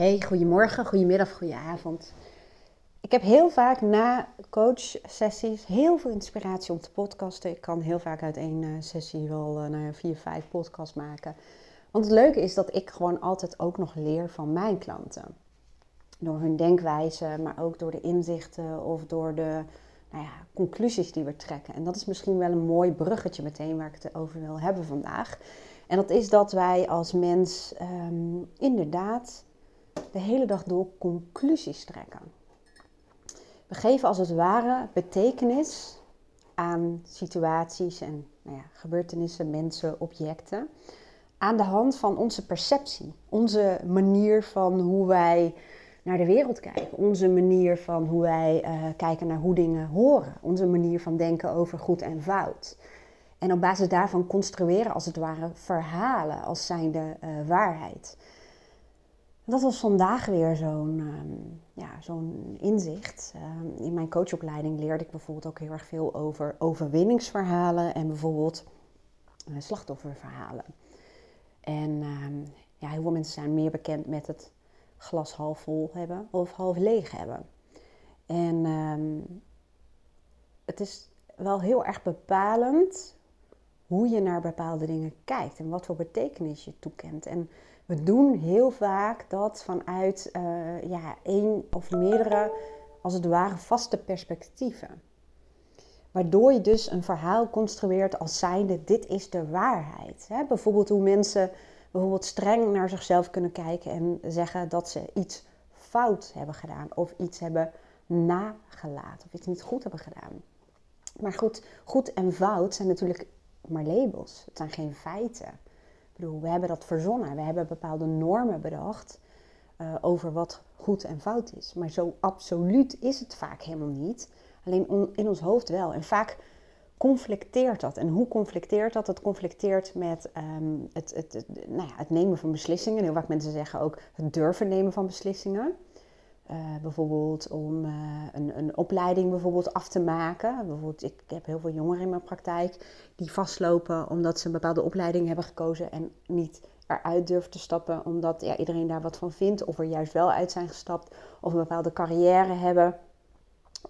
Hey, goedemorgen, goedemiddag, goedenavond. Ik heb heel vaak na coachsessies heel veel inspiratie om te podcasten. Ik kan heel vaak uit één eh, sessie wel ja, vier, vijf podcasts maken. Want het leuke is dat ik gewoon altijd ook nog leer van mijn klanten. Door hun denkwijze, maar ook door de inzichten of door de nou ja, conclusies die we trekken. En dat is misschien wel een mooi bruggetje meteen waar ik het over wil hebben vandaag. En dat is dat wij als mens um, inderdaad de hele dag door conclusies trekken. We geven als het ware betekenis aan situaties en nou ja, gebeurtenissen, mensen, objecten. Aan de hand van onze perceptie, onze manier van hoe wij naar de wereld kijken, onze manier van hoe wij uh, kijken naar hoe dingen horen, onze manier van denken over goed en fout. En op basis daarvan construeren als het ware verhalen als zijnde uh, waarheid dat was vandaag weer zo'n um, ja, inzicht. Um, in mijn coachopleiding leerde ik bijvoorbeeld ook heel erg veel over overwinningsverhalen en bijvoorbeeld uh, slachtofferverhalen. En um, ja, heel veel mensen zijn meer bekend met het glas half vol hebben of half leeg hebben. En het is wel heel erg bepalend hoe je naar bepaalde dingen kijkt en wat voor betekenis je toekent. En we doen heel vaak dat vanuit uh, ja, één of meerdere, als het ware, vaste perspectieven. Waardoor je dus een verhaal construeert als zijnde, dit is de waarheid. Hè? Bijvoorbeeld hoe mensen bijvoorbeeld streng naar zichzelf kunnen kijken en zeggen dat ze iets fout hebben gedaan. Of iets hebben nagelaten. Of iets niet goed hebben gedaan. Maar goed, goed en fout zijn natuurlijk maar labels. Het zijn geen feiten we hebben dat verzonnen. We hebben bepaalde normen bedacht uh, over wat goed en fout is. Maar zo absoluut is het vaak helemaal niet. Alleen in ons hoofd wel. En vaak conflicteert dat. En hoe conflicteert dat? Het conflicteert met um, het, het, het, nou ja, het nemen van beslissingen. Heel vaak mensen zeggen ook het durven nemen van beslissingen. Uh, bijvoorbeeld om uh, een, een, opleiding bijvoorbeeld af te maken. Bijvoorbeeld, ik heb heel veel jongeren in mijn praktijk die vastlopen omdat ze een bepaalde opleiding hebben gekozen en niet eruit durven te stappen omdat ja, iedereen daar wat van vindt. Of er juist wel uit zijn gestapt. Of een bepaalde carrière hebben.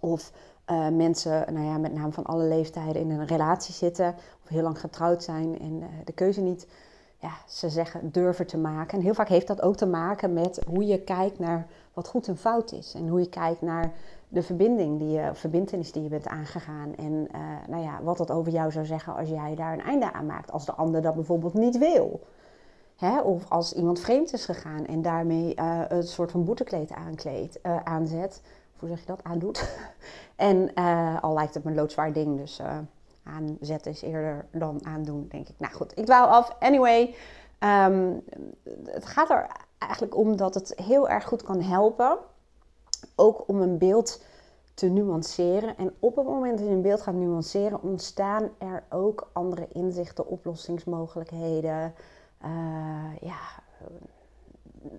Of uh, mensen, nou ja, met name van alle leeftijden, in een relatie zitten. Of heel lang getrouwd zijn en de keuze niet ja, ze zeggen durven te maken. En heel vaak heeft dat ook te maken met hoe je kijkt naar wat goed en fout is. En hoe je kijkt naar de verbinding die je, verbindenis die je bent aangegaan. En uh, nou ja, wat dat over jou zou zeggen als jij daar een einde aan maakt. Als de ander dat bijvoorbeeld niet wil. Hè? Of als iemand vreemd is gegaan en daarmee uh, een soort van boetekleed aankleedt, uh, aanzet. Hoe zeg je dat? Aandoet. en al lijkt het me een loodzwaar ding, dus aanzetten is eerder dan aandoen, denk ik. Nou goed, ik dwaal af. Anyway, um, het gaat er eigenlijk om dat het heel erg goed kan helpen. Ook om een beeld te nuanceren. En op het moment dat je een beeld gaat nuanceren, ontstaan er ook andere inzichten, oplossingsmogelijkheden, uh, ja,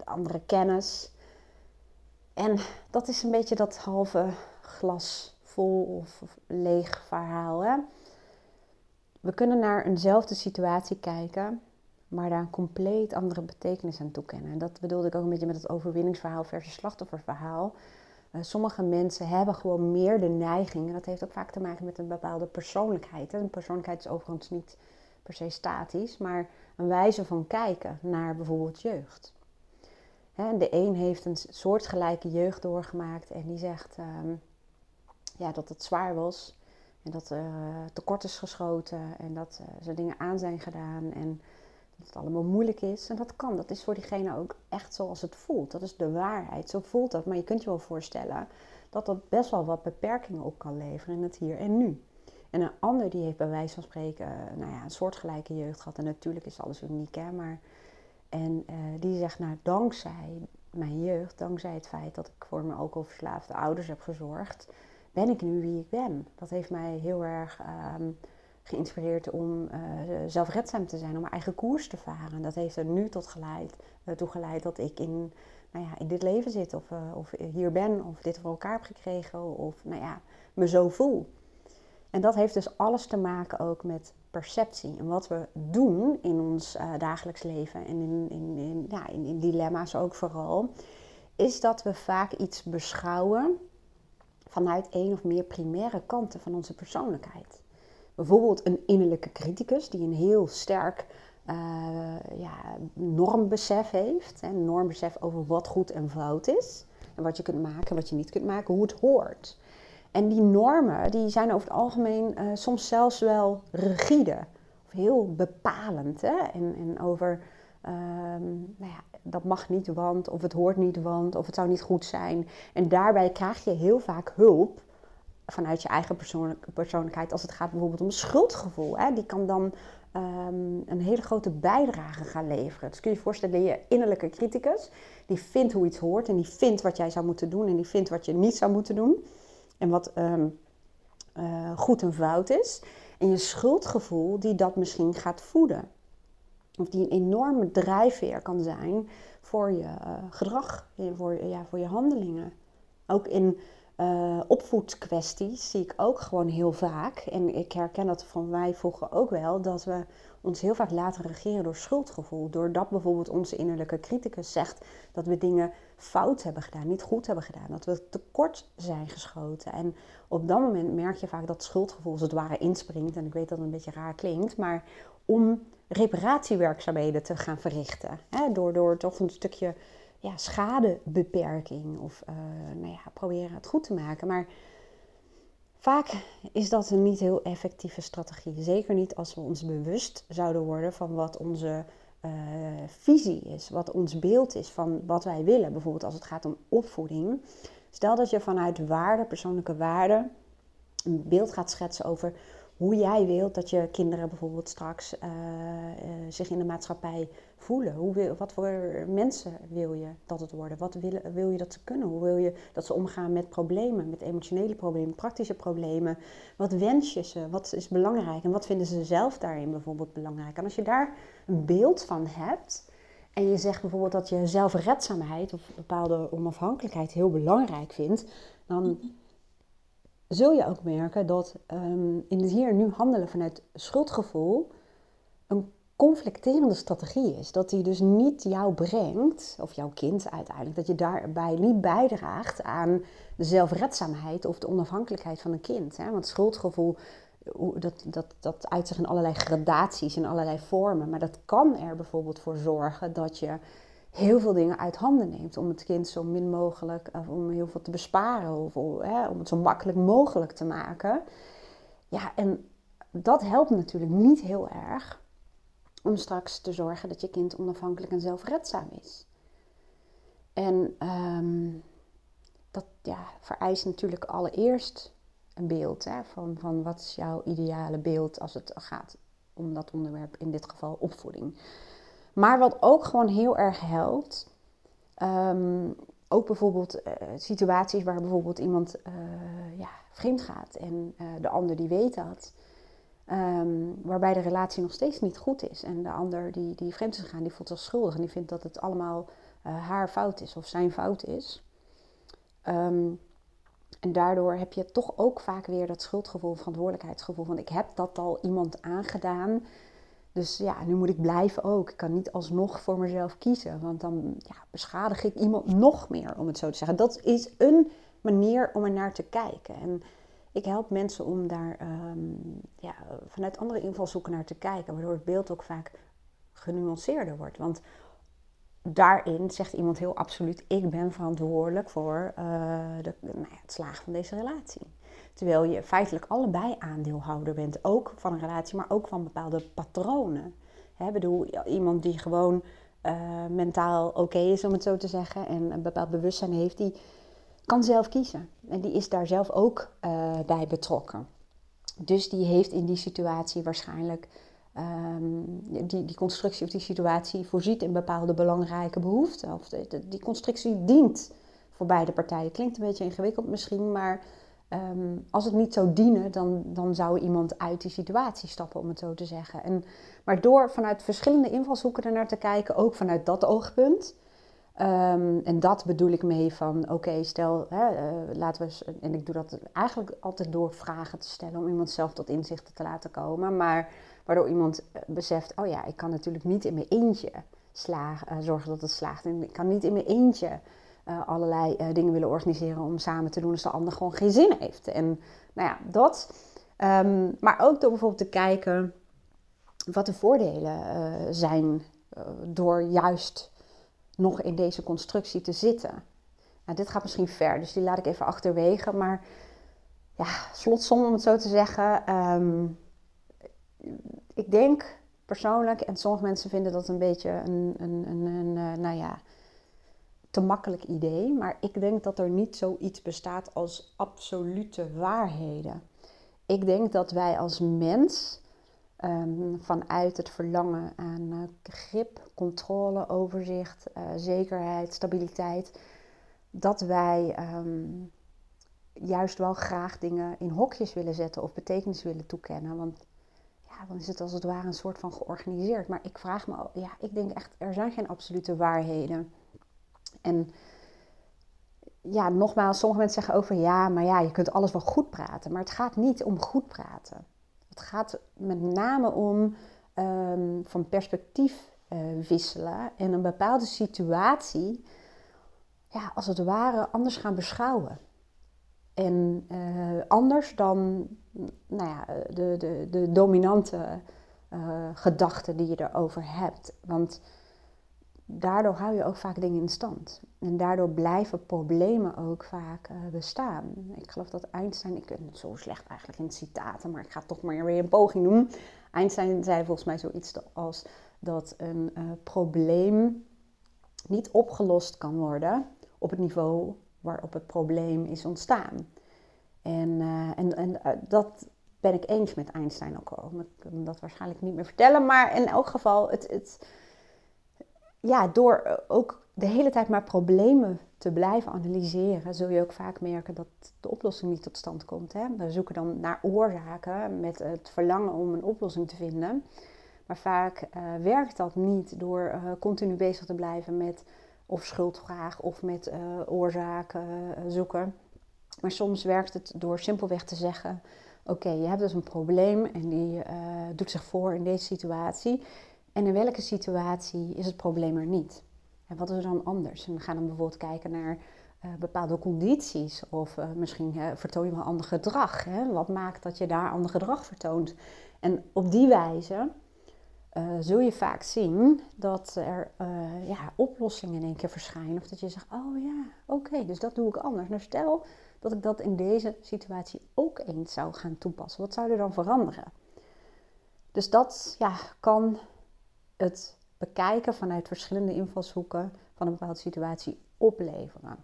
andere kennis. En dat is een beetje dat halve glas vol of leeg verhaal. Hè? We kunnen naar eenzelfde situatie kijken, maar daar een compleet andere betekenis aan toekennen. En dat bedoelde ik ook een beetje met het overwinningsverhaal versus slachtofferverhaal. Uh, sommige mensen hebben gewoon meer de neiging, en dat heeft ook vaak te maken met een bepaalde persoonlijkheid. Een persoonlijkheid is overigens niet per se statisch, maar een wijze van kijken naar bijvoorbeeld jeugd. Hè, de een heeft een soortgelijke jeugd doorgemaakt en die zegt um, ja, dat het zwaar was. En dat er uh, tekort is geschoten en dat uh, er dingen aan zijn gedaan en dat het allemaal moeilijk is. En dat kan, dat is voor diegene ook echt zoals het voelt. Dat is de waarheid, zo voelt dat. Maar je kunt je wel voorstellen dat dat best wel wat beperkingen op kan leveren in het hier en nu. En een ander die heeft bij wijze van spreken uh, nou ja, een soortgelijke jeugd gehad. En natuurlijk is alles uniek, hè. Maar, en die zegt, nou dankzij mijn jeugd, dankzij het feit dat ik voor mijn alcoholverslaafde ouders heb gezorgd ben ik nu wie ik ben. Dat heeft mij heel erg um, geïnspireerd om uh, zelfredzaam te zijn, om mijn eigen koers te varen. Dat heeft er nu tot geleid, uh, toe geleid dat ik in, nou ja, in dit leven zit, of, uh, of hier ben, of dit voor elkaar heb gekregen, of nou ja, me zo voel. En dat heeft dus alles te maken ook met perceptie. En wat we doen in ons dagelijks leven en in, in, in, ja, in, in dilemma's ook vooral, is dat we vaak iets beschouwen vanuit één of meer primaire kanten van onze persoonlijkheid. Bijvoorbeeld een innerlijke criticus die een heel sterk uh, ja, normbesef heeft. Een normbesef over wat goed en fout is. En wat je kunt maken, wat je niet kunt maken, hoe het hoort. En die normen die zijn over het algemeen uh, soms zelfs wel rigide. Of heel bepalend. Hè? En, en over, um, nou ja, dat mag niet want, of het hoort niet want, of het zou niet goed zijn. En daarbij krijg je heel vaak hulp vanuit je eigen persoonlijkheid als het gaat bijvoorbeeld om schuldgevoel. Hè? Die kan dan um, een hele grote bijdrage gaan leveren. Dus kun je je voorstellen, je innerlijke criticus, die vindt hoe iets hoort en die vindt wat jij zou moeten doen en die vindt wat je niet zou moeten doen en wat um, uh, goed en fout is. En je schuldgevoel die dat misschien gaat voeden. Of die een enorme drijfveer kan zijn voor je uh, gedrag, voor, ja, voor je handelingen. Ook in uh, opvoedkwesties zie ik ook gewoon heel vaak. En ik herken dat van wij vroeger ook wel. Dat we ons heel vaak laten regeren door schuldgevoel. Doordat bijvoorbeeld onze innerlijke criticus zegt dat we dingen fout hebben gedaan, niet goed hebben gedaan. Dat we tekort zijn geschoten. En op dat moment merk je vaak dat schuldgevoel als het ware inspringt. En ik weet dat het een beetje raar klinkt. Maar om reparatiewerkzaamheden te gaan verrichten. Hè, door, door toch een stukje ja, schadebeperking of uh, nou ja, proberen het goed te maken. Maar vaak is dat een niet heel effectieve strategie. Zeker niet als we ons bewust zouden worden van wat onze uh, visie is, wat ons beeld is van wat wij willen. Bijvoorbeeld als het gaat om opvoeding. Stel dat je vanuit waarde, persoonlijke waarde, een beeld gaat schetsen over hoe jij wilt dat je kinderen bijvoorbeeld straks uh, uh, zich in de maatschappij voelen. Hoe wil, wat voor mensen wil je dat het worden? Wat wil, wil je dat ze kunnen? Hoe wil je dat ze omgaan met problemen, met emotionele problemen, praktische problemen? Wat wens je ze? Wat is belangrijk? En wat vinden ze zelf daarin bijvoorbeeld belangrijk? En als je daar een beeld van hebt en je zegt bijvoorbeeld dat je zelfredzaamheid of bepaalde onafhankelijkheid heel belangrijk vindt, dan zul je ook merken dat um, in het hier nu handelen vanuit schuldgevoel een conflicterende strategie is. Dat die dus niet jou brengt, of jouw kind uiteindelijk, dat je daarbij niet bijdraagt aan de zelfredzaamheid of de onafhankelijkheid van een kind. Hè? Want schuldgevoel, dat, dat, dat uit zich in allerlei gradaties, in allerlei vormen. Maar dat kan er bijvoorbeeld voor zorgen dat je heel veel dingen uit handen neemt. Om het kind zo min mogelijk, of om heel veel te besparen. Of hè, om het zo makkelijk mogelijk te maken. Ja, en dat helpt natuurlijk niet heel erg om straks te zorgen dat je kind onafhankelijk en zelfredzaam is. En um, dat ja, vereist natuurlijk allereerst een beeld hè, van, van wat is jouw ideale beeld als het gaat om dat onderwerp, in dit geval opvoeding. Maar wat ook gewoon heel erg helpt, um, ook bijvoorbeeld uh, situaties waar bijvoorbeeld iemand uh, ja, vreemd gaat en uh, de ander die weet dat. Um, waarbij de relatie nog steeds niet goed is. En de ander die, die vreemd is gegaan, die voelt zich schuldig. En die vindt dat het allemaal haar fout is of zijn fout is. Um, en daardoor heb je toch ook vaak weer dat schuldgevoel, verantwoordelijkheidsgevoel. Van ik heb dat al iemand aangedaan. Dus ja, nu moet ik blijven ook. Ik kan niet alsnog voor mezelf kiezen, want dan ja, beschadig ik iemand nog meer, om het zo te zeggen. Dat is een manier om er naar te kijken. En ik help mensen om daar um, ja, vanuit andere invalshoeken naar te kijken, waardoor het beeld ook vaak genuanceerder wordt. Want daarin zegt iemand heel absoluut: ik ben verantwoordelijk voor uh, de, nou ja, het slagen van deze relatie. Terwijl je feitelijk allebei aandeelhouder bent, ook van een relatie, maar ook van bepaalde patronen. Hè, bedoel, iemand die gewoon uh, mentaal oké is, om het zo te zeggen, en een bepaald bewustzijn heeft, die kan zelf kiezen. En die is daar zelf ook uh, bij betrokken. Dus die heeft in die situatie waarschijnlijk um, die, die constructie of die situatie voorziet in bepaalde belangrijke behoeften. Of die constructie dient voor beide partijen. Klinkt een beetje ingewikkeld misschien, maar Um, als het niet zou dienen, dan, dan zou iemand uit die situatie stappen, om het zo te zeggen. En, maar door vanuit verschillende invalshoeken ernaar te kijken, ook vanuit dat oogpunt. Um, en dat bedoel ik mee van, oké, stel, hè, uh, laten we, en ik doe dat eigenlijk altijd door vragen te stellen om iemand zelf tot inzichten te laten komen. Maar Waardoor iemand beseft, oh ja, ik kan natuurlijk niet in mijn eentje slagen, zorgen dat het slaagt. Ik kan niet in mijn eentje allerlei dingen willen organiseren om samen te doen als de ander gewoon geen zin heeft. En nou ja, dat. Ehm, maar ook door bijvoorbeeld te kijken wat de voordelen zijn door juist nog in deze constructie te zitten. Nou, dit gaat misschien ver, dus die laat ik even achterwege. Maar ja, slotsom om het zo te zeggen. Ehm, ik denk persoonlijk, en sommige mensen vinden dat een beetje een, een, een, een, eh, nou ja, te makkelijk idee. Maar ik denk dat er niet zoiets bestaat als absolute waarheden. Ik denk dat wij als mens ehm, vanuit het verlangen aan uh, grip, controle, overzicht, uh, zekerheid, stabiliteit, dat wij ehm, juist wel graag dingen in hokjes willen zetten of betekenis willen toekennen. Want ja, dan is het als het ware een soort van georganiseerd. Maar ik vraag me, ja, ik denk echt, er zijn geen absolute waarheden. En ja, nogmaals, sommige mensen zeggen over ja, maar ja, je kunt alles wel goed praten. Maar het gaat niet om goed praten. Het gaat met name om um, van perspectief uh, wisselen en een bepaalde situatie ja, als het ware anders gaan beschouwen. En uh, anders dan nou ja, de, de, de dominante uh, gedachten die je erover hebt. Want daardoor hou je ook vaak dingen in stand. En daardoor blijven problemen ook vaak uh, bestaan. Ik geloof dat Einstein, ik ben zo slecht eigenlijk in citaten, maar ik ga toch maar weer een poging doen. Einstein zei volgens mij zoiets als dat een probleem niet opgelost kan worden op het niveau waarop het probleem is ontstaan. En, en, en dat ben ik eens met Einstein ook al. Ik kan dat waarschijnlijk niet meer vertellen, maar in elk geval, het, het, ja, door ook de hele tijd maar problemen te blijven analyseren, zul je ook vaak merken dat de oplossing niet tot stand komt. Hè? We zoeken dan naar oorzaken met het verlangen om een oplossing te vinden. Maar vaak uh, werkt dat niet door continu bezig te blijven met of schuldvraag of met oorzaken zoeken. Maar soms werkt het door simpelweg te zeggen: Oké, je hebt dus een probleem en die doet zich voor in deze situatie. En in welke situatie is het probleem er niet? En wat is er dan anders? En we gaan dan bijvoorbeeld kijken naar bepaalde condities of misschien vertoon je wel ander gedrag. Hè? Wat maakt dat je daar ander gedrag vertoont? En op die wijze zul je vaak zien dat er ja, oplossingen in één keer verschijnen. Of dat je zegt, oh ja, oké, dus dat doe ik anders. Nou stel dat ik dat in deze situatie ook eens zou gaan toepassen. Wat zou er dan veranderen? Dus dat ja, kan het bekijken vanuit verschillende invalshoeken van een bepaalde situatie opleveren.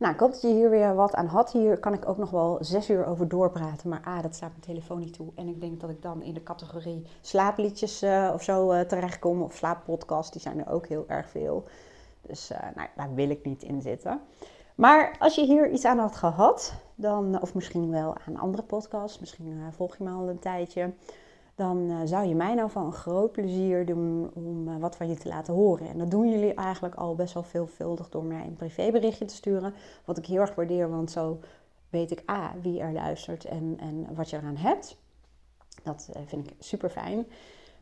Nou, ik hoop dat je hier weer wat aan had. Hier kan ik ook nog wel zes uur over doorpraten. Maar ah, dat staat mijn telefoon niet toe. En ik denk dat ik dan in de categorie slaapliedjes uh, of zo uh, terechtkom. Of slaappodcast, die zijn er ook heel erg veel. Dus uh, nou, daar wil ik niet in zitten. Maar als je hier iets aan had gehad, dan, of misschien wel aan andere podcasts, misschien volg je me al een tijdje dan uh, zou je mij nou van een groot plezier doen om uh, wat van je te laten horen. En dat doen jullie eigenlijk al best wel veelvuldig door mij een privéberichtje te sturen. Wat ik heel erg waardeer, want zo weet ik A, wie er luistert en, en wat je eraan hebt. Dat uh, vind ik super fijn.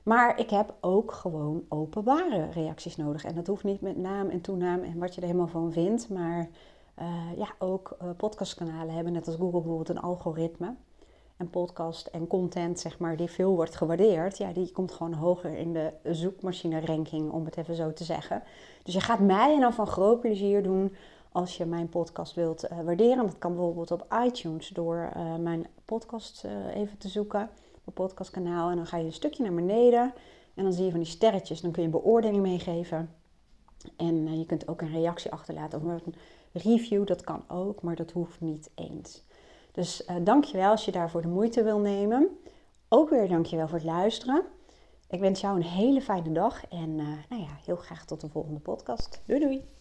Maar ik heb ook gewoon openbare reacties nodig. En dat hoeft niet met naam en toenaam en wat je er helemaal van vindt. Maar ja, ook podcastkanalen hebben, net als Google bijvoorbeeld, een algoritme en podcast en content, zeg maar, die veel wordt gewaardeerd, ja, die komt gewoon hoger in de zoekmachine ranking, om het even zo te zeggen. Dus je gaat mij dan van groot plezier doen als je mijn podcast wilt uh, waarderen. Dat kan bijvoorbeeld op iTunes door uh, mijn podcast uh, even te zoeken, mijn podcastkanaal. En dan ga je een stukje naar beneden en dan zie je van die sterretjes. Dan kun je een beoordeling meegeven. En je kunt ook een reactie achterlaten of een review, dat kan ook, maar dat hoeft niet eens. Dus uh, dankjewel als je daarvoor de moeite wil nemen. Ook weer dankjewel voor het luisteren. Ik wens jou een hele fijne dag en uh, nou ja, heel graag tot de volgende podcast. Doei doei!